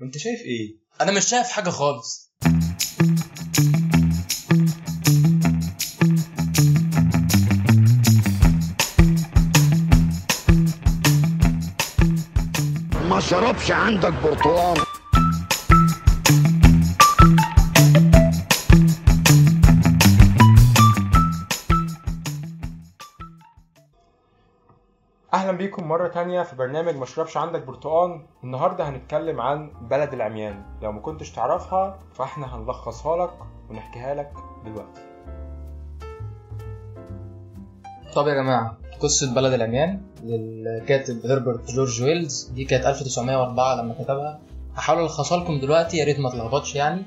وانت شايف إيه؟ أنا مش شايف حاجة خالص. ما شربش عندك برتقال. بيكم مرة تانية في برنامج مشربش عندك برتقان. النهاردة هنتكلم عن بلد العميان. لو ما كنتش تعرفها فاحنا هنلخصها لك ونحكيها لك دلوقتي. طب يا جماعة قصة بلد العميان للكاتب هربرت جورج ويلز دي كانت 1904 لما كتبها. هحاول ألخصها لكم دلوقتي يا ريت ما اتلخبطش يعني.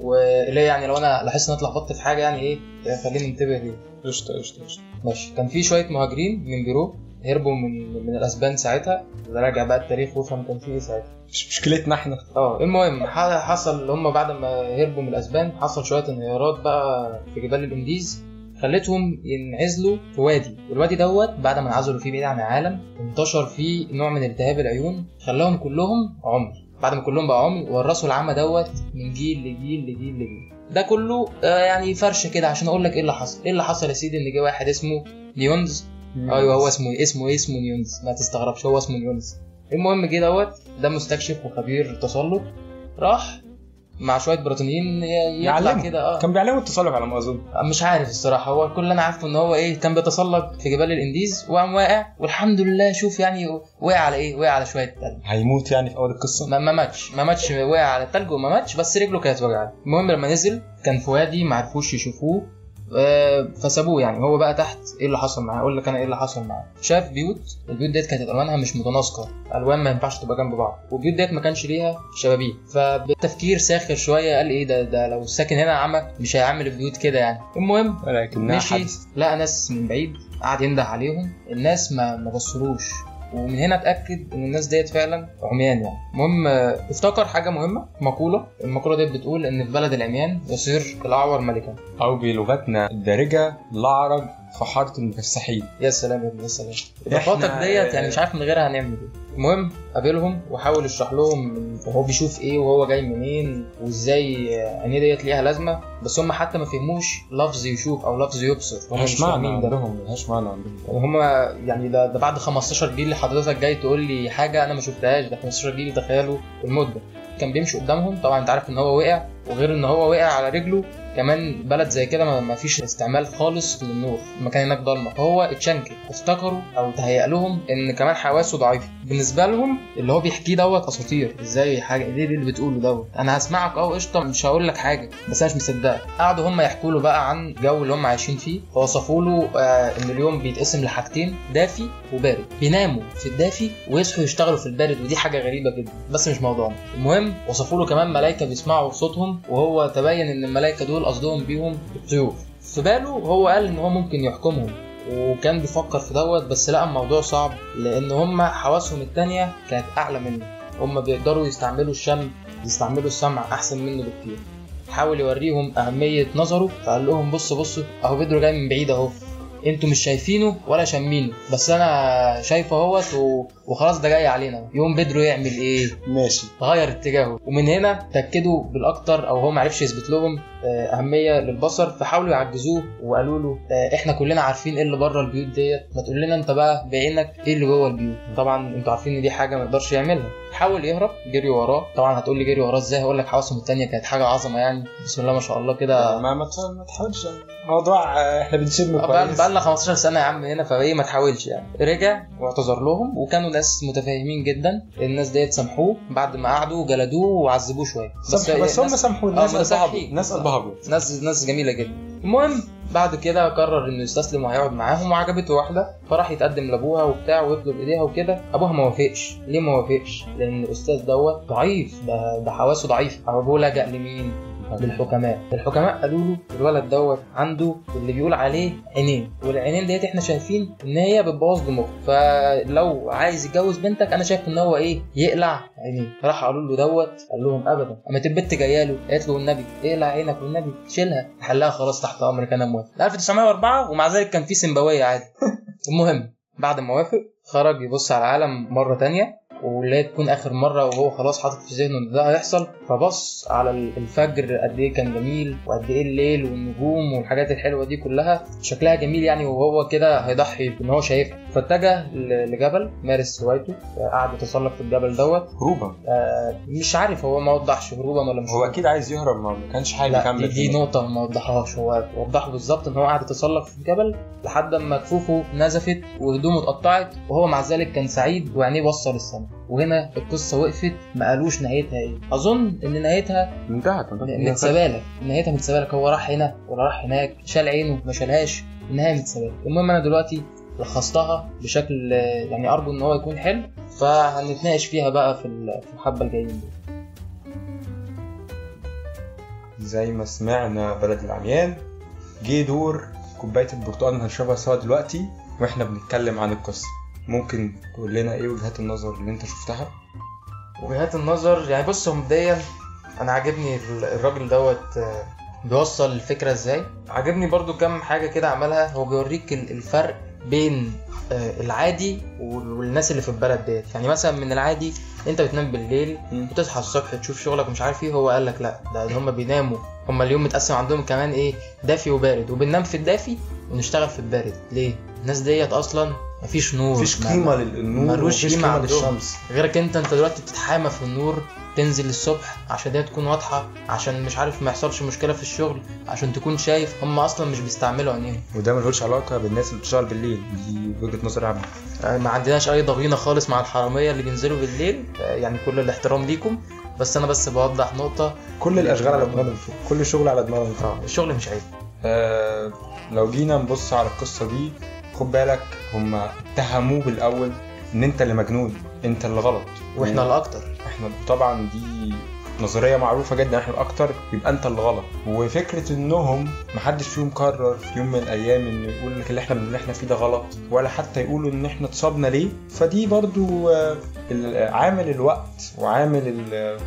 وليه يعني لو أنا لاحظت إن أنا اتلخبطت في حاجة يعني إيه خليني انتبه ليه قشطة قشطة قشطة. ماشي. كان في شوية مهاجرين من بيرو. هربوا من من الأسبان ساعتها راجع بقى التاريخ وافهم كان في إيه ساعتها. مش مشكلتنا إحنا. آه المهم حصل هم بعد ما هربوا من الأسبان حصل شوية انهيارات بقى في جبال الإنديز خلتهم ينعزلوا في وادي. والوادي دوت بعد ما انعزلوا فيه بعيد عن العالم انتشر فيه نوع من التهاب العيون خلاهم كلهم عمي بعد ما كلهم بقى عمي ورثوا العمى دوت من جيل لجيل لجيل لجيل. ده كله آه يعني فرشه كده عشان أقول لك إيه اللي حصل. إيه اللي حصل يا سيدي إن جه واحد اسمه نيونز أيوه هو اسمه؟ اسمه إيه؟ اسمه نيونز. ما تستغربش هو اسمه نيونز. المهم جه دوت ده مستكشف وخبير تسلق راح مع شوية بريطانيين يطلع. كده آه. كان بيعلموا التسلق على ما أظن. مش عارف الصراحة. هو كل اللي أنا عارفه إن هو إيه كان بيتسلق في جبال الإنديز وقام واقع والحمد لله شوف يعني وقع على إيه وقع على شوية تلج. هيموت يعني في أول القصة؟ ما ما ماتش. ما ماتش وقع على التلج وما ماتش بس رجله كانت وجعاه المهم لما نزل كان في وادي ما عرفوش يشوفوه. آه، فسابوه يعني. هو بقى تحت إيه اللي حصل معاه؟ أقول لك أنا إيه اللي حصل معاه. شاف بيوت البيوت ديت كانت ألوانها مش متناسقة ألوان ما ينفعش تبقى جنب بعض والبيوت ديت ما كانش ليها شبابيك. فبالتفكير ساخر شوية قال إيه ده ده لو ساكن هنا عمى مش هيعمل البيوت كده يعني. المهم مشي لقى ناس من بعيد قعد ينده عليهم. الناس ما ما بصروش ومن هنا اتأكد إن الناس ديت فعلا عميان يعني. المهم آه، افتكر حاجة مهمة مقولة. المقولة ديت بتقول إن في بلد العميان يصير الأعور ملكا. أو بلغتنا الدارجة الاعرج في حارة المفسحين. يا سلام يا ابني يا سلام. اضافاتك ديت يعني مش عارف من غيرها هنعمل إيه. المهم قابلهم وحاول يشرح لهم هو بيشوف إيه وهو جاي منين وإزاي عينيه ديت ليها لازمة بس هم حتى ما فهموش لفظ يشوف أو لفظ يبصر. هم ملهاش مش معنى عندهم ملهاش معنى عندهم. هم يعني ده, ده بعد 15 جيل حضرتك جاي تقول لي حاجة أنا ما شفتهاش ده 15 جيل تخيلوا المدة. كان بيمشي قدامهم طبعا أنت عارف إن هو وقع وغير إن هو وقع على رجله كمان بلد زي كده ما- فيش استعمال خالص للنور المكان هناك ضلمة. فهو اتشنكل افتكروا أو تهيأ لهم إن كمان حواسه ضعيفة. بالنسبة لهم اللي هو بيحكيه دوت أساطير. إزاي حاجة دي اللي بتقوله دوت؟ أنا هسمعك آه قشطة مش هقول لك حاجة بس أنا مش مصدقك. قعدوا هم يحكوا له بقى عن الجو اللي هم عايشين فيه. فوصفوا له آه إن اليوم بيتقسم لحاجتين دافي وبارد. بيناموا في الدافي ويصحوا يشتغلوا في البارد ودي حاجة غريبة جدا بس مش موضوعنا. المهم وصفوا له كمان ملائكة بيسمعوا صوتهم وهو تبين إن الملائكة دول قصدهم بيهم الطيور في باله هو قال إن هو ممكن يحكمهم وكان بيفكر في دوت بس لقى الموضوع صعب لأن هم حواسهم التانية كانت أعلى منه. هم بيقدروا يستعملوا الشم يستعملوا السمع أحسن منه بكتير. حاول يوريهم أهمية نظره فقال لهم بصوا بصوا أهو بيدرو جاي من بعيد أهو. أنتوا مش شايفينه ولا شامينه بس أنا شايفه اهوت و... وخلاص ده جاي علينا يوم بيدرو يعمل إيه؟ ماشي. غير اتجاهه. ومن هنا تأكدوا بالأكتر أو هو معرفش يثبت لهم آه، أهمية للبصر. فحاولوا يعجزوه وقالوا له آه، إحنا كلنا عارفين إيه اللي بره البيوت ديت. ما تقول لنا أنت بقى بعينك إيه اللي جوه البيوت. طبعا أنتوا عارفين إن دي حاجة ما يقدرش يعملها. حاول يهرب جري وراه. طبعا هتقول لي جري وراه إزاي؟ هقول لك حواسهم التانية كانت حاجة عظمة يعني. بسم الله ما شاء الله كده. ما ما تح- ما تحاولش. موضوع آه، إحنا بنشم كويس. لنا 15 سنة يا عم هنا فايه ما تحاولش يعني. رجع واعتذر لهم وكانوا ناس متفاهمين جدا. الناس ديت سامحوه بعد ما قعدوا جلدوه وعذبوه شوية. بس, بس هم آه، الناس قلبها مسامحين. ابيض ناس قلبها ابيض ناس ناس جميلة جدا. المهم بعد كده قرر إنه يستسلم وهيقعد معاهم وعجبته واحدة. فراح يتقدم لأبوها وبتاع ويطلب ايديها وكده. أبوها ما وافقش. ليه ما وافقش؟ لأن الأستاذ دوت ضعيف ده ده حواسه ضعيفه أبوه لجأ لمين؟ للحكماء. الحكماء قالوا له الولد دوت عنده اللي بيقول عليه عينين والعينين ديت إحنا شايفين ان هي بتبوظ دماغه. فلو عايز يتجوز بنتك أنا شايف إن هو إيه؟ يقلع عينيه. راح قالوا له دوت قال لهم ابدا. اما البت جاية له قالت له والنبي اقلع عينك والنبي شيلها. حلها خلاص تحت أمرك أنا موافق. 1904 ومع ذلك كان في سمباويه عادي. المهم بعد ما وافق خرج يبص على العالم مرة تانية. هي تكون آخر مرة وهو خلاص حاطط في ذهنه إن ده هيحصل فبص على الفجر قد إيه كان جميل وقد إيه الليل والنجوم والحاجات الحلوة دي كلها. شكلها جميل يعني وهو كده هيضحي بإن هو شايفها. فاتجه لجبل مارس هوايته قعد يتسلق في الجبل دوت. هروبا. آه، مش عارف هو ما وضحش هروبا ولا مش هو أكيد عايز يهرب ما كانش لا يكمل دي. نقطة ما وضحهاش. هو وضحه بالظبط إن هو قاعد يتسلق في الجبل لحد ما كفوفه نزفت وهدومه اتقطعت وهو مع ذلك كان سعيد وعينيه بصة للسماء. وهنا القصة وقفت ما قالوش نهايتها إيه. أظن إن نهايتها انتهت. متسابالك نهايتها متسابالك هو راح هنا ولا راح هناك شال عينه ما شالهاش. النهاية متسابالك المهم أنا دلوقتي لخصتها بشكل يعني أرجو إن هو يكون حلو. فهنتناقش فيها بقى في ال- في الحبة الجايين. دول زي ما سمعنا بلد العميان. جه دور كوباية البرتقال اللي هنشربها سوا دلوقتي وإحنا بنتكلم عن القصة. ممكن تقول لنا إيه وجهات النظر اللي أنت شفتها؟ وجهات النظر يعني بص هو مبدئيا أنا عاجبني ال- الراجل دوت آه، بيوصل الفكرة إزاي. عاجبني برضو كم حاجة كده عملها هو بيوريك ال- الفرق بين آه، العادي وال- والناس اللي في البلد ديت. يعني مثلا من العادي أنت بتنام بالليل مم. وتصحى الصبح تشوف شغلك ومش عارف إيه هو قال لك لا ده هم بيناموا. هم اليوم متقسم عندهم كمان إيه دافي وبارد. وبننام في الدافي ونشتغل في البارد. ليه؟ الناس ديت أصلا مفيش نور مفيش قيمة للنور ملوش عندهم. للشمس. غيرك انت انت دلوقتي بتتحامى في النور تنزل الصبح عشان دي تكون واضحة عشان مش عارف ما يحصلش مشكلة في الشغل عشان تكون شايف. هم أصلا مش بيستعملوا عينيهم. وده ملهوش علاقة بالناس اللي بتشتغل بالليل. دي وجهة نظر عامة. يعني ما عندناش أي ضغينة خالص مع الحرامية اللي بينزلوا بالليل. آه، يعني كل الاحترام ليكم. بس أنا بس بوضح نقطة. كل الأشغال على دماغهم. كل الشغل على دماغهم. آه الشغل مش عيب. آه لو جينا نبص على القصة دي خد بالك هم اتهموه بالأول إن أنت اللي مجنون أنت اللي غلط. وإحنا الأكتر. إحنا طبعا دي نظرية معروفة جدا إحنا الأكتر يبقى أنت اللي غلط. وفكرة إنهم محدش فيهم قرر في يوم من الأيام انه يقول لك اللي إحنا اللي إحنا فيه ده غلط ولا حتى يقولوا إن إحنا اتصابنا ليه. فدي برضو آه، عامل الوقت وعامل ال-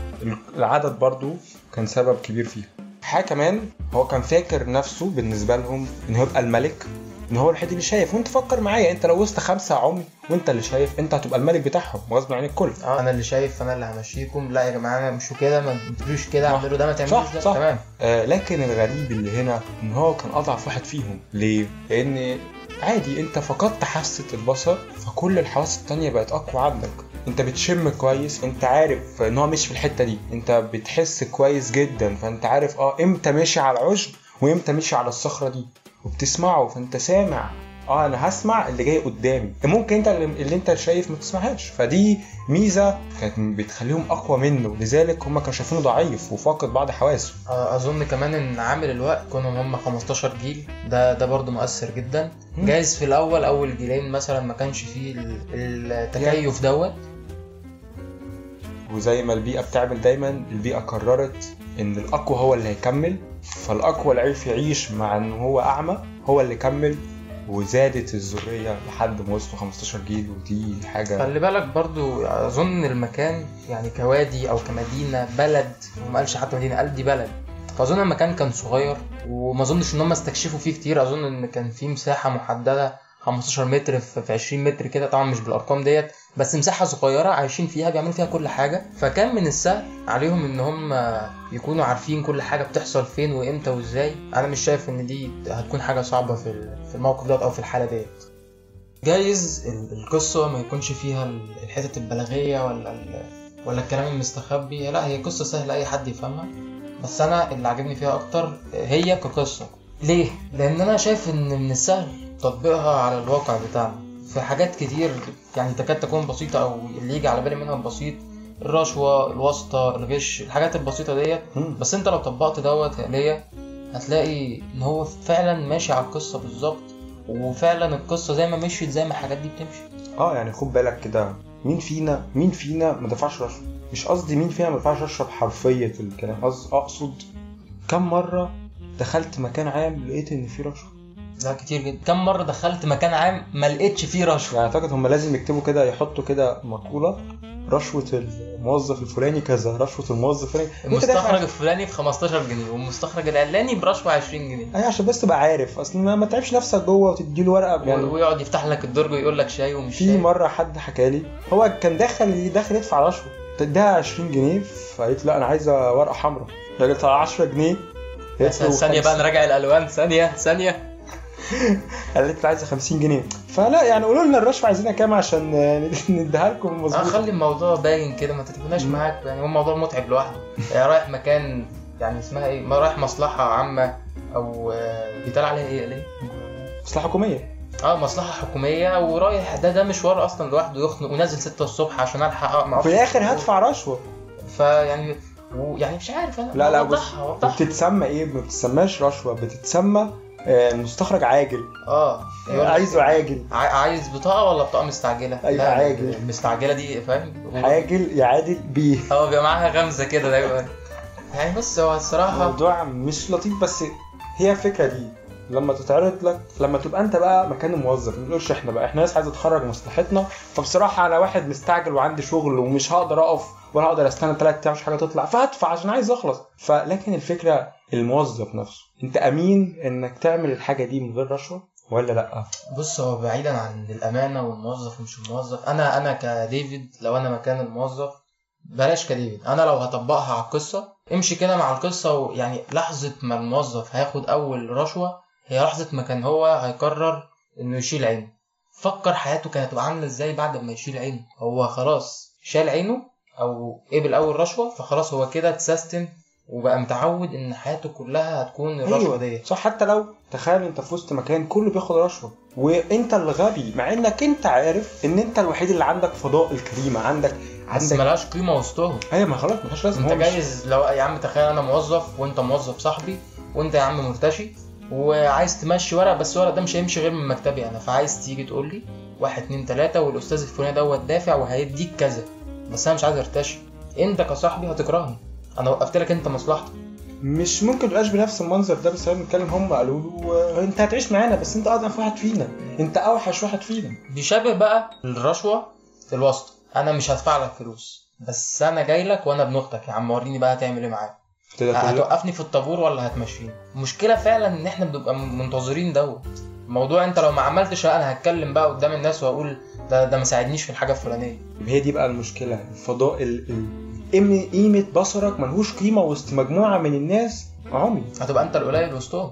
العدد برضو كان سبب كبير فيها حاجة كمان هو كان فاكر نفسه بالنسبة لهم إن هو يبقى الملك. إن هو الوحيد اللي شايف. وأنت فكر معايا أنت لو وسط خمسة عمي وأنت اللي شايف أنت هتبقى الملك بتاعهم غصب عن الكل. آه أنا اللي شايف أنا اللي همشيكم. لا يا جماعة مشوا كده ما تمشوش كده. اعملوا ده ما تعملوش ده. صح. تمام. آه لكن الغريب اللي هنا إن هو كان أضعف واحد فيهم. ليه؟ لأن عادي أنت فقدت حاسة البصر فكل الحواس التانية بقت أقوى عندك. أنت بتشم كويس أنت عارف إن هو مش في الحتة دي. أنت بتحس كويس جدا فأنت عارف آه إمتى ماشي على العشب وإمتى ماشي على الصخرة دي. وبتسمعه فأنت سامع آه أنا هسمع اللي جاي قدامي. ممكن أنت اللي, أنت شايف ما تسمعهاش. فدي ميزة كانت بتخليهم أقوى منه. لذلك هم كانوا شايفينه ضعيف وفاقد بعض حواسه. آه، أظن كمان إن عامل الوقت كونهم هم 15 جيل ده ده برضه مؤثر جدا. مم. جايز في الأول أول جيلين مثلا ما كانش فيه ال- التكيف دوت. وزي ما البيئة بتعمل دايما البيئة قررت إن الأقوى هو اللي هيكمل فالأقوى اللي عرف يعيش مع إن هو أعمى هو اللي كمل وزادت الذرية لحد ما وصلوا 15 جيل ودي حاجة خلي بالك برضو أظن المكان يعني كوادي أو كمدينة بلد وما قالش حتى مدينة قال دي بلد. فأظن المكان كان صغير وما أظنش إن هم استكشفوا فيه كتير أظن إن كان فيه مساحة محددة 15 متر في في 20 متر كده طبعا مش بالأرقام ديت بس مساحة صغيرة عايشين فيها بيعملوا فيها كل حاجة. فكان من السهل عليهم إن هم يكونوا عارفين كل حاجة بتحصل فين وإمتى وإزاي. أنا مش شايف إن دي هتكون حاجة صعبة في في الموقف دوت أو في الحالة ديت. جايز ال- القصة ما يكونش فيها ال- الحتت البلاغية ولا ولا الكلام المستخبي. لا هي قصة سهلة أي حد يفهمها. بس أنا اللي عاجبني فيها أكتر هي كقصة. ليه؟ لأن أنا شايف إن من السهل تطبيقها على الواقع بتاعنا. في حاجات كتير يعني تكاد تكون بسيطة أو اللي يجي على بالي منها بسيط الرشوة الواسطة الغش الحاجات البسيطة ديت. بس أنت لو طبقت دوت يا ليا هتلاقي إن هو فعلا ماشي على القصة بالظبط وفعلا القصة زي ما مشيت زي ما الحاجات دي بتمشي. آه يعني خد بالك كده. مين فينا مين فينا ما دفعش رشوة؟ مش قصدي مين فينا ما دفعش رشوة بحرفية الكلام. قصد أقصد كم مرة دخلت مكان عام لقيت إن في رشوة؟ لا كتير جدا. كم مرة دخلت مكان عام ما لقيتش فيه رشوة؟ يعني أعتقد هم لازم يكتبوا كده يحطوا كده مقولة رشوة الموظف الفلاني كذا رشوة الموظف الفلاني. المستخرج الفلاني ب 15 جنيه والمستخرج العلاني برشوة 20 جنيه. أيوه عشان بس تبقى عارف. أصل ما, تعبش نفسك جوه وتدي له ورقة يعني ويقعد يفتح لك الدرج ويقول لك شاي ومش في شاي. مرة حد حكى لي هو كان داخل داخل يدفع رشوة. تديها 20 جنيه فقالت لا أنا عايزة ورقة حمراء. قالت لها 10 جنيه؟ ثانية بقى نراجع الألوان. ثانية ثانية. قالت لي عايزة 50 جنيه. فلا يعني قولوا لنا الرشوة عايزينها كام عشان آه، نديها لكم مظبوط. خلي الموضوع باين كده ما تتبناش. معاك. يعني هو الموضوع متعب لوحده. يعني رايح مكان يعني اسمها إيه؟ ما رايح مصلحة عامة أو آه، بيتقال عليها إيه؟ ليه؟ مصلحة حكومية. آه مصلحة حكومية. ورايح ده ده مشوار أصلا لوحده يخنق ونازل 6 الصبح عشان ألحق ما في. الآخر هدفع رشوة. فيعني ويعني مش عارف. أنا لا لا بص بتتسمى إيه؟ ما بتتسماش رشوة بتتسمى آه، مستخرج عاجل. آه لك عايزه عاجل. عاي- عايز بطاقة ولا بطاقة مستعجلة؟ أيوة، لا، عاجل. المستعجلة دي فاهم؟ عاجل يعادل بيه. آه بيبقى معاها غمزة كده دايما. يعني بص هو الصراحة الموضوع مش لطيف بس هي الفكرة دي. لما تتعرض لك لما تبقى أنت بقى مكان الموظف ما نقولش إحنا بقى إحنا ناس عايزة تخرج مصلحتنا فبصراحة أنا واحد مستعجل وعندي شغل ومش هقدر أقف ولا هقدر استنى ثلاث أيام حاجة تطلع فهدفع عشان عايز اخلص. فلكن الفكرة الموظف نفسه انت امين انك تعمل الحاجة دي من غير رشوة ولا لأ؟ بص هو بعيدا عن الأمانة والموظف ومش الموظف. أنا أنا كديفيد لو أنا مكان الموظف بلاش كديفيد. أنا لو هطبقها على القصة امشي كده مع القصة ويعني لحظة ما الموظف هياخد أول رشوة هي لحظة ما كان هو هيقرر إنه يشيل عينه. فكر حياته كانت هتبقى عاملة إزاي بعد ما يشيل عينه. هو خلاص شال عينه أو قبل أول رشوة فخلاص هو كده اتسيستم وبقى متعود إن حياته كلها هتكون الرشوة. دي صح حتى لو تخيل أنت في وسط مكان كله بياخد رشوة وأنت اللي غبي مع إنك أنت عارف إن أنت الوحيد اللي عندك فضاء الكريمة عندك بس عندك ملهاش قيمة وسطهم. أيوه ما خلاص ملهاش لازمة أنت جايز لو يا عم تخيل أنا موظف وأنت موظف صاحبي وأنت يا عم مرتشي وعايز تمشي ورق بس الورق ده مش هيمشي غير من مكتبي أنا فعايز تيجي تقول لي واحد اتنين تلاتة والأستاذ الفلاني دوت دافع وهيديك كذا. بس أنا مش عايز أرتشي. انت كصاحبي هتكرهني أنا وقفت لك أنت مصلحتك. مش ممكن تبقاش بنفس المنظر ده بس بنتكلم هم قالوا له أنت هتعيش معانا بس أنت أضعف واحد فينا. أنت أوحش واحد فينا. بيشابه بقى الرشوة في الواسطه أنا مش هدفع لك فلوس بس أنا جاي لك وأنا ابن أختك. يا عم وريني بقى هتعمل إيه معايا. هتوقفني في الطابور ولا هتمشيني؟ المشكلة فعلا إن إحنا بنبقى منتظرين دوت. الموضوع انت لو ما عملتش أنا هتكلم بقى قدام الناس واقول ده ده ما ساعدنيش في الحاجة الفلانية. هي دي بقى المشكلة الفضاء ال... قيمة بصرك ملهوش قيمة وسط مجموعة من الناس عمي. هتبقى انت القليل وسطهم.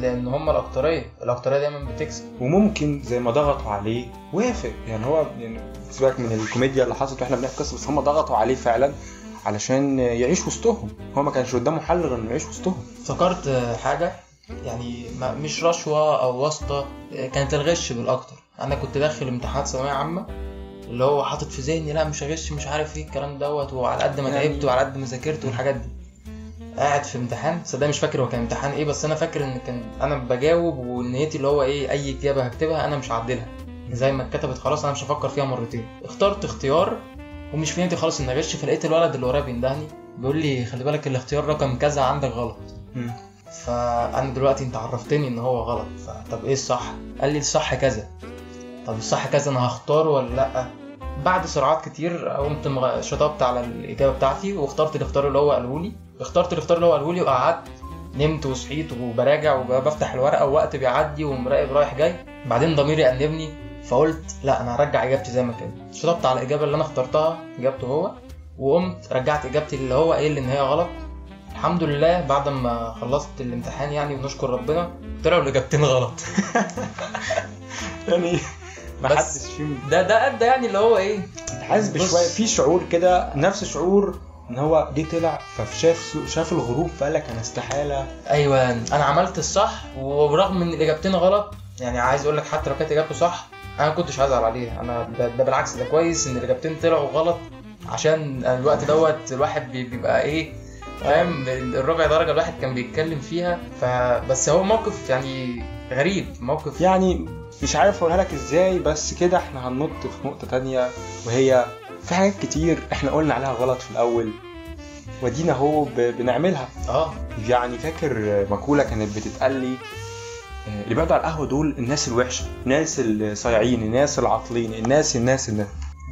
لأن هم الأكترية الأكترية دايما بتكسب. وممكن زي ما ضغطوا عليه وافق. يعني هو يعني سيبك من الكوميديا اللي حصلت وإحنا بنحكي قصة بس هم ضغطوا عليه فعلا علشان يعيش وسطهم. هو ما كانش قدامه حل غير إنه يعيش وسطهم. افتكرت حاجة؟ يعني مش رشوه أو واسطة آه، كانت الغش بالأكتر. أنا كنت داخل امتحانات ثانوية عامة اللي هو حاطط في ذهني لا مش هغش مش عارف إيه الكلام دوت وعلى قد ما يعني- تعبت وعلى قد ما ذاكرت والحاجات دي. قاعد في امتحان صدق مش فاكر هو كان امتحان إيه بس أنا فاكر إن كان أنا بجاوب ونيتي اللي هو إيه أي إجابة هكتبها أنا مش هعدلها. زي ما اتكتبت خلاص أنا مش هفكر فيها مرتين. اخترت اختيار ومش في نيتي خالص إني اغش فلقيت الولد اللي ورايا بيندهني بيقول لي خلي بالك الاختيار رقم كذا عندك غلط. فأنا دلوقتي أنت عرفتني إن هو غلط فطب إيه الصح؟ قال لي الصح كذا. طب الصح كذا أنا هختاره ولا لأ؟ بعد سرعات كتير قمت شطبت على الإجابة بتاعتي واخترت الاختيار اللي هو قاله لي. اخترت الاختيار اللي هو قاله لي وقعدت نمت وصحيت وبراجع وبفتح الورقة ووقت بيعدي ومراقب رايح جاي. بعدين ضميري أنبني فقلت لأ أنا هرجع إجابتي زي ما كانت. شطبت على الإجابة اللي أنا اخترتها اجابته هو. وقمت رجعت إجابتي اللي هو قايل إن هي غلط. الحمد لله بعد ما خلصت الامتحان يعني ونشكر ربنا طلعوا الاجابتين غلط. يعني ما حدش فيهم ده ده ادى يعني اللي هو إيه؟ حاسس. بشوية في شعور كده نفس شعور إن هو جه طلع فشاف شاف الغروب فقال لك أنا استحالة. أيوه أنا عملت الصح ورغم إن الاجابتين غلط يعني عايز أقول لك حتى لو كانت اجابته صح أنا ما كنتش هزعل عليها. أنا ده, بالعكس ده كويس إن الاجابتين طلعوا غلط عشان الوقت دوت الواحد بي- بيبقى إيه؟ فاهم؟ الربع درجة الواحد كان بيتكلم فيها فبس هو موقف يعني غريب موقف يعني مش عارف أقولها لك إزاي بس كده إحنا هننط في نقطة تانية وهي في حاجات كتير إحنا قلنا عليها غلط في الأول ودينا أهو بنعملها. آه. يعني فاكر مقولة كانت بتتقال لي آه، اللي بيقعدوا على القهوة دول الناس الوحشة الناس الصايعين الناس العاطلين الناس الناس الناس.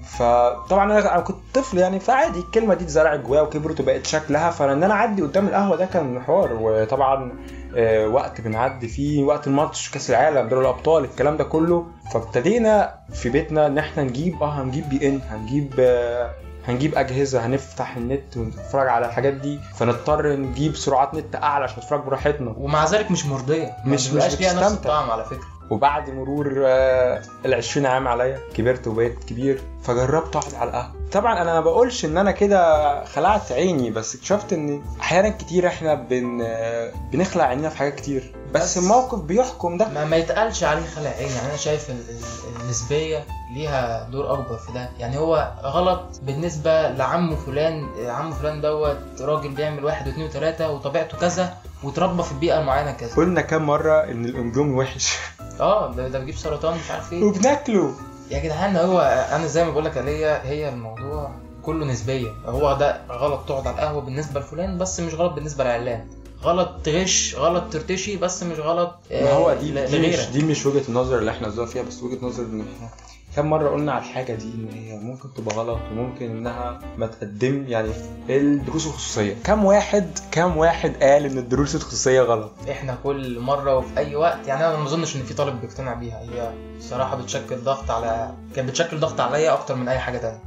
فطبعا أنا كنت طفل يعني فعادي الكلمة دي اتزرعت جوايا وكبرت وبقت شكلها. فان أنا أعدي قدام القهوة ده كان حوار. وطبعا آه، وقت بنعدي فيه وقت الماتش كأس العالم دوري الأبطال الكلام ده كله. فابتدينا في بيتنا إن إحنا نجيب آه هنجيب بي إن هنجيب آه، هنجيب أجهزة هنفتح النت ونتفرج على الحاجات دي. فنضطر نجيب سرعات نت أعلى عشان نتفرج براحتنا. ومع ذلك مش مرضية. مش- مش ليها نفس بتستمتع. على فكرة. وبعد مرور آه، ال 20 عام عليا كبرت وبقيت كبير فجربت أقعد على القهوة. طبعا أنا ما بقولش إن أنا كده خلعت عيني بس اكتشفت إن أحيانا كتير إحنا بن آه، بنخلع عينينا في حاجات كتير. بس بس- الموقف بيحكم ده. ما, ما يتقالش عليه خلع عين يعني أنا شايف ال- ال- النسبية ليها دور أكبر في ده. يعني هو غلط بالنسبة لعمه فلان عمه فلان دوت راجل بيعمل واحد واثنين وثلاثة وطبيعته كذا وتربى في البيئه المعينه كذا. قلنا كام مرة إن الاندومي وحش. آه ده, ده بيجيب سرطان مش عارف إيه. وبناكله. يا جدعان هو أنا زي ما بقول لك هي هي الموضوع كله نسبية. هو ده غلط تقعد على القهوة بالنسبة لفلان بس مش غلط بالنسبة لعلان. غلط تغش غلط ترتشي بس مش غلط آه، ما هو دي ل- دي مش, لغيرك. دي مش وجهة النظر اللي إحنا قصدنا فيها بس وجهة نظر إن إحنا كم مرة قلنا على الحاجة دي إن هي ممكن تبقى غلط وممكن إنها ما تقدم يعني الدروس الخصوصية، كم واحد كم واحد قال إن الدروس الخصوصية غلط؟ إحنا كل مرة وفي أي وقت يعني أنا ما أظنش إن في طالب بيقتنع بيها. هي بصراحه بتشكل ضغط على كانت بتشكل ضغط عليا أكتر من أي حاجة تانية.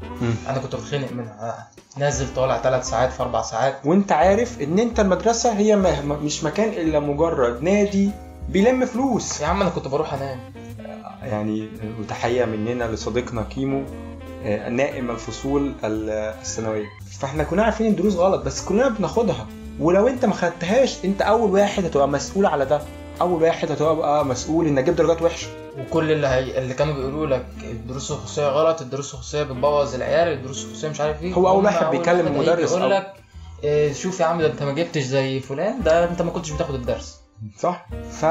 أنا كنت بتخنق منها. أنا نازل طالع ثلاث ساعات في أربع ساعات. وأنت عارف إن أنت المدرسة هي مش مكان إلا مجرد نادي بيلم فلوس. يا عم أنا كنت بروح أنام. يعني وتحية مننا لصديقنا كيمو آه، نائم الفصول ال- الثانوية. فاحنا كنا عارفين الدروس غلط بس كلنا بناخدها. ولو أنت ما خدتهاش أنت أول واحد هتبقى مسؤول على ده. أول واحد هتبقى مسؤول إنك تجيب درجات وحشة. وكل اللي هي... اللي كانوا بيقولوا لك الدروس الخصوصية غلط الدروس الخصوصية بتبوظ العيال الدروس الخصوصية مش عارف إيه. هو هم واحد بيكلم المدرس يقول لك إيه، شوف يا عم ده أنت ما جبتش زي فلان ده أنت ما كنتش بتاخد الدرس. صح؟ ف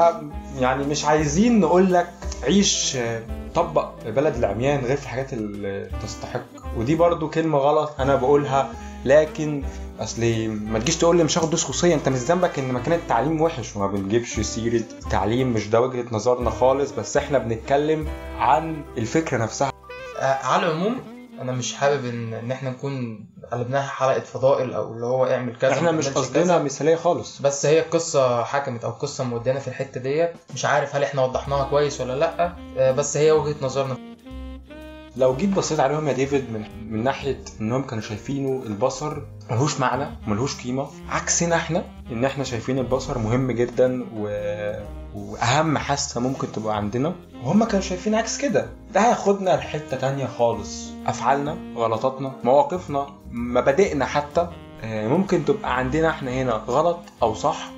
يعني مش عايزين نقول لك عيش طبق بلد العميان غير في الحاجات اللي تستحق. ودي برضو كلمة غلط أنا بقولها لكن اصل ما تجيش تقول لي مش هاخد دروس خصوصية. أنت مش ذنبك إن مكان التعليم وحش وما بنجيبش سيرة التعليم مش ده وجهة نظرنا خالص بس إحنا بنتكلم عن الفكرة نفسها. آه، على العموم أنا مش حابب ان إن إحنا نكون قلبناها حلقة فضائل أو اللي هو اعمل كذا إحنا مش قصدنا. مثالية خالص. بس هي القصة حكمت أو القصة مودانا في الحتة ديت. مش عارف هل إحنا وضحناها كويس ولا لأ. آه، بس هي وجهة نظرنا. لو جيت بصيت عليهم يا ديفيد من من ناحية انهم كانوا شايفينه البصر ملهوش معنى ملهوش قيمة عكسنا إحنا ان إحنا شايفين البصر مهم جدا و... واهم حاسة ممكن تبقى عندنا وهم كانوا شايفين عكس كده. ده هياخدنا لحتة تانية خالص. أفعالنا غلطاتنا مواقفنا مبادئنا حتى آه، ممكن تبقى عندنا إحنا هنا غلط أو صح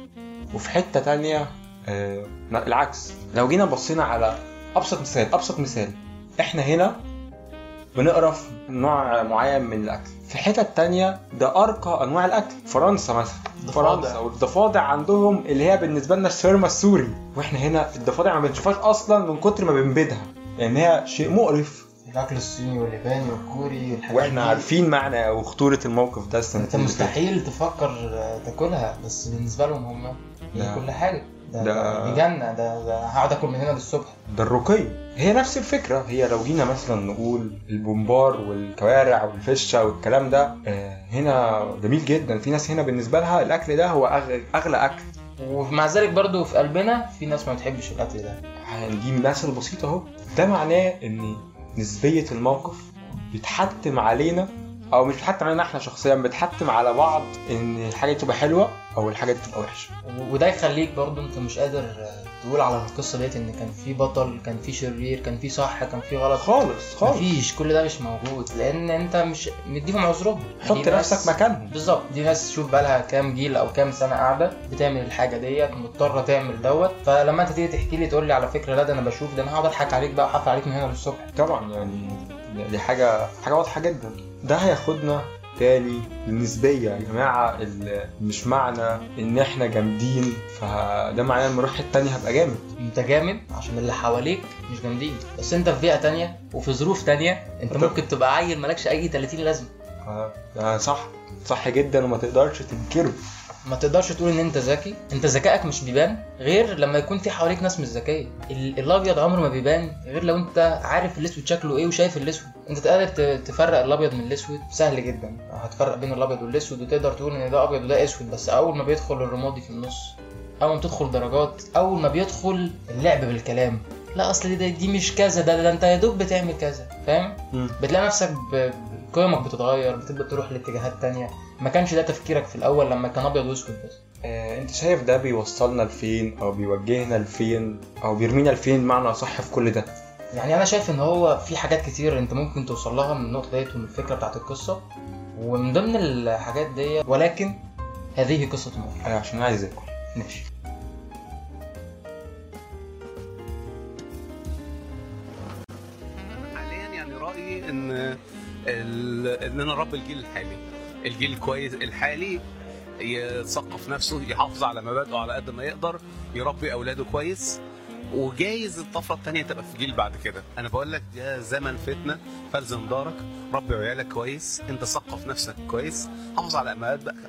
وفي حتة تانية آه، العكس. لو جينا بصينا على أبسط مثال أبسط مثال إحنا هنا بنقرف نوع معين من الأكل. في حتت تانية ده أرقى أنواع الأكل. فرنسا مثلا. ضفادع. فرنسا والضفادع عندهم اللي هي بالنسبة لنا الشاورما السوري. وإحنا هنا الضفادع ما بنشوفهاش أصلا من كتر ما بنبيدها. لأن هي شيء مقرف. الأكل الصيني والياباني والكوري والحاجات وإحنا دي. عارفين معنى وخطوره الموقف ده السنتين أنت. مستحيل تفكر تاكلها بس بالنسبة لهم هم هي. كل حاجة. ده, ده- دي جنه ده, ده هقعد آكل من هنا للصبح. ده الرقي. هي نفس الفكرة. هي لو جينا مثلا نقول البومبار والكوارع والفشة والكلام ده آه، هنا جميل جدا. في ناس هنا بالنسبة لها الأكل ده هو أغلى أكل. ومع ذلك برضو في قلبنا في ناس ما بتحبش الأكل ده. هنجيب مثل بسيط أهو. ده معناه إن نسبية الموقف بتحتم علينا أو مش بتحتم علينا إحنا شخصيا بتحتم على بعض إن الحاجة دي تبقى حلوة أو الحاجة دي تبقى وحشة. و- وده يخليك برضو أنت مش قادر تقول على القصة ديت إن كان في بطل كان في شرير كان في صح كان في غلط. خالص خالص. مفيش. كل ده مش موجود. لأن أنت مش مديهم عذرهم. حط نفسك مكانهم. بالظبط. دي ناس شوف بقالها كام جيل أو كام سنة قاعدة بتعمل الحاجة ديت مضطرة تعمل دوت. فلما أنت تيجي تحكي لي تقول لي على فكرة لا ده أنا بشوف ده أنا هقعد أضحك عليك بقى وحفل عليك من هنا للصبح. طبعا يعني دي حاجة حاجة واضحة جدا. ده هياخدنا تاني النسبية يا جماعة ال- مش معنى إن إحنا جامدين فده معناه لما أروح تانية هبقى جامد. أنت جامد عشان اللي حواليك مش جامدين. بس أنت في بيئة تانية وفي ظروف تانية أنت طب- ممكن تبقى عيل مالكش أي 30 لازمة. ف- ده صح. صح جدا وما تقدرش تنكره. ما تقدرش تقول إن أنت ذكي. أنت ذكائك مش بيبان غير لما يكون في حواليك ناس مش ذكية. ال- الأبيض عمره ما بيبان غير لو أنت عارف الأسود شكله إيه وشايف الأسود. انت قادر ت- تفرق الأبيض من الأسود؟ سهل جدا. هتفرق بين الأبيض والأسود وتقدر تقول إن ده أبيض وده أسود بس أول ما بيدخل الرمادي في النص أول ما بتدخل درجات أول ما بيدخل اللعب بالكلام. لا أصل دي, دي مش كذا ده, ده أنت يا دوب بتعمل كذا فاهم. بتلاقي نفسك قيمك بتتغير بتبدأ تروح لاتجاهات تانية. ما كانش ده تفكيرك في الأول لما كان أبيض وأسود بس. آه، أنت شايف ده بيوصلنا لفين أو بيوجهنا لفين أو بيرمينا لفين معنى صح في كل ده؟ يعني أنا شايف إن هو في حاجات كتير أنت ممكن توصل لها من النقطة ديت ومن الفكرة بتاعت القصة. ومن ضمن الحاجات دي ولكن هذه قصة مر آه، عشان عايز أكل. ماشي. حاليا يعني رأيي إن ال... إن أنا رب الجيل الحالي. الجيل الكويس الحالي يثقف نفسه يحافظ على مبادئه على قد ما يقدر يربي أولاده كويس. وجايز الطفرة الثانية تبقى في جيل بعد كده. أنا بقول لك يا زمن فتنة فالزم دارك ربي عيالك كويس أنت ثقف نفسك كويس حافظ على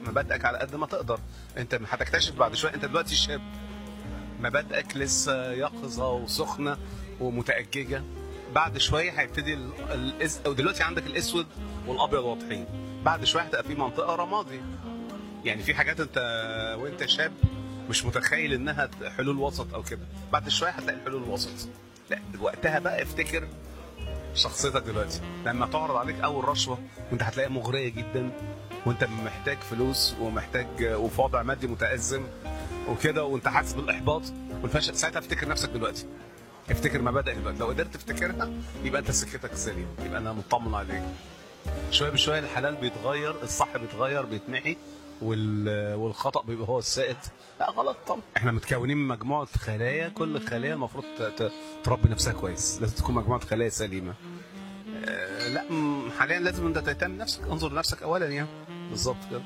مبادئك على قد ما تقدر. أنت هتكتشف بعد شوية أنت دلوقتي شاب. مبادئك لسه يقظة وسخنة ومتأججة. بعد شوية هيبتدي ال- الأس... أو دلوقتي عندك الأسود والأبيض واضحين. بعد شوية هتبقى في منطقة رمادي. يعني في حاجات انت وأنت شاب مش متخيل إنها حلول وسط أو كده. بعد شوية هتلاقي الحلول الوسط لا وقتها بقى افتكر شخصيتك دلوقتي. لما تعرض عليك أول رشوة وأنت هتلاقيها مغرية جدا وأنت محتاج فلوس ومحتاج وفي وضع مادي متأزم وكده وأنت حاسس بالإحباط والفشل. ساعتها افتكر نفسك دلوقتي. افتكر مبادئك دلوقتي. لو قدرت تفتكرها يبقى أنت سكتك سليم يبقى أنا مطمن عليك. شوية بشوية الحلال بيتغير الصح بيتغير بيتمحي. والخطأ بيبقى هو السائد. لا غلط طبعا. إحنا متكونين من مجموعة خلايا. كل خليه المفروض. تربي نفسها كويس. لازم تكون مجموعة خلايا سليمة. آه لا حاليا لازم انت تهتم بنفسك. انظر لنفسك اولا يعني. بالظبط كده.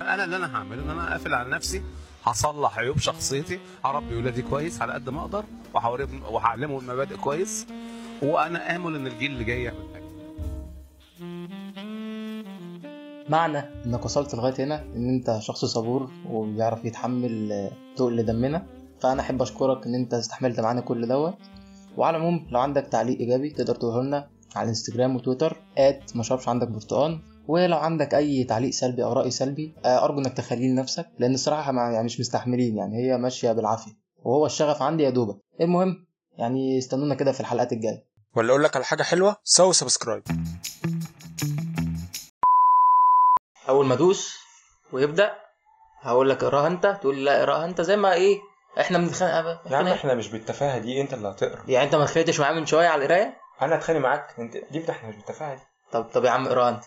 أنا اللي أنا هعمله إن أنا أقفل على نفسي. هصلح عيوب شخصيتي. هربي ولادي كويس على قد ما أقدر. وهعلمهم المبادئ كويس. وأنا آمل إن الجيل اللي جاي يعمل معنى. انك وصلت لغاية هنا ان انت شخص صبور وبيعرف يتحمل آه، تقل دمنا. فأنا أحب أشكرك إن أنت استحملت معانا كل دوت. وعلى العموم لو عندك تعليق إيجابي تقدر تقوله لنا على الانستجرام وتويتر ات ما شربش عندك برتقان ولو عندك أي تعليق سلبي أو رأي سلبي آه، أرجو إنك تخليه لنفسك لأن الصراحة ما يعني مش مستحملين يعني هي ماشية بالعافية. وهو الشغف عندي يا دوبك. المهم يعني استنونا كده في الحلقات الجاية. ولا أقول لك على حاجة حلوة؟ سوي subscribe. أول ما أدوس ويبدأ هقول لك اقراها أنت. تقول لي لا اقراها أنت. زي ما إيه إحنا بنتخانق. يا عم إحنا مش بالتفاهة دي. أنت اللي هتقرا. يعني أنت ما اتخانقتش معايا من شوية على القراية؟ أنا اتخانق معاك. أنت دي إحنا مش بالتفاهة دي. طب طب يا عم اقراها أنت.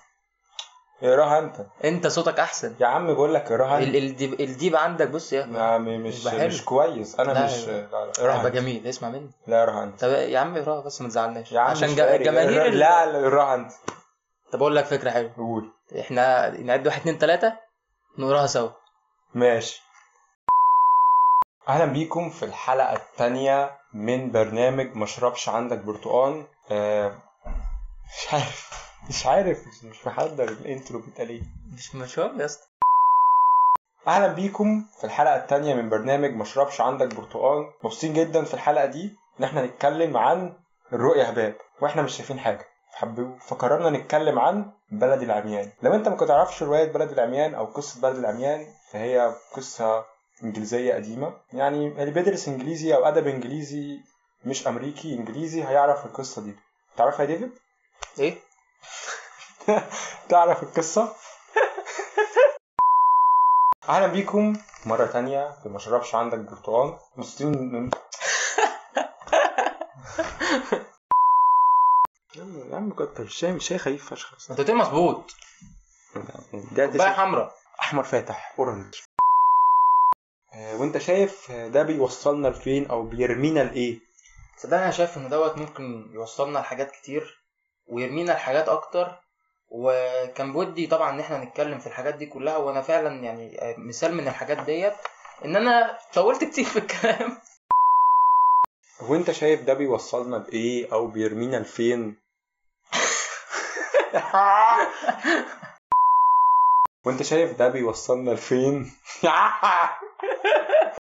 اقراها أنت. أنت صوتك أحسن. يا عم بقول لك اقراها ال- انت ال deep ال deep عندك بص يا ما- م- مش. مش كويس. أنا لا، مش اقراها هيبقى أنت. جميل. اسمع مني. لا اقراها أنت. طب يا عم اقراها بس ما تزعلناش. عشان مش جا- فارق. جماهير ال- لا لا اقراها أنت. طب أقول لك فكرة حلوة. قول. إحنا نعد واحد اتنين تلاتة نقراها سوا. ماشي. أهلا بيكم في الحلقة الثانية من برنامج مشربش عندك برتقان آه مش عارف مش عارف مش, محضر الإنترو بيتقال إيه. مش مشوار يا اسطى. أهلا بيكم في الحلقة الثانية من برنامج مشربش عندك برتقان مبسوطين جدا في الحلقة دي إن إحنا نتكلم عن الرؤيه هباب وإحنا مش شايفين حاجة. فقررنا نتكلم عن بلد العميان. لو انت ما تعرفش رواية بلد العميان أو قصة بلد العميان فهي قصة إنجليزية قديمة. يعني اللي بيدرس إنجليزي أو أدب إنجليزي مش أمريكي إنجليزي هيعرف القصة دي. تعرفها يا ديفيد؟ إيه؟ تعرف القصة؟ أهلا بيكم مرة تانية في مشربش عندك برتقال. مبسوطين يا عم- كتر الشاي الشاي خفيف فشخ. انت مظبوط. ده كوبايه حمراء. أحمر فاتح orange. آه، وأنت شايف ده بيوصلنا لفين أو بيرمينا لإيه؟ صدقني أنا شايف إن دوت ممكن يوصلنا لحاجات كتير ويرمينا لحاجات أكتر. وكان بودي طبعا إن إحنا نتكلم في الحاجات دي كلها وأنا فعلا يعني مثال من الحاجات ديت إن أنا طولت كتير في الكلام. وأنت شايف ده بيوصلنا لإيه أو بيرمينا لفين؟ وانت شايف ده بيوصلنا لفين؟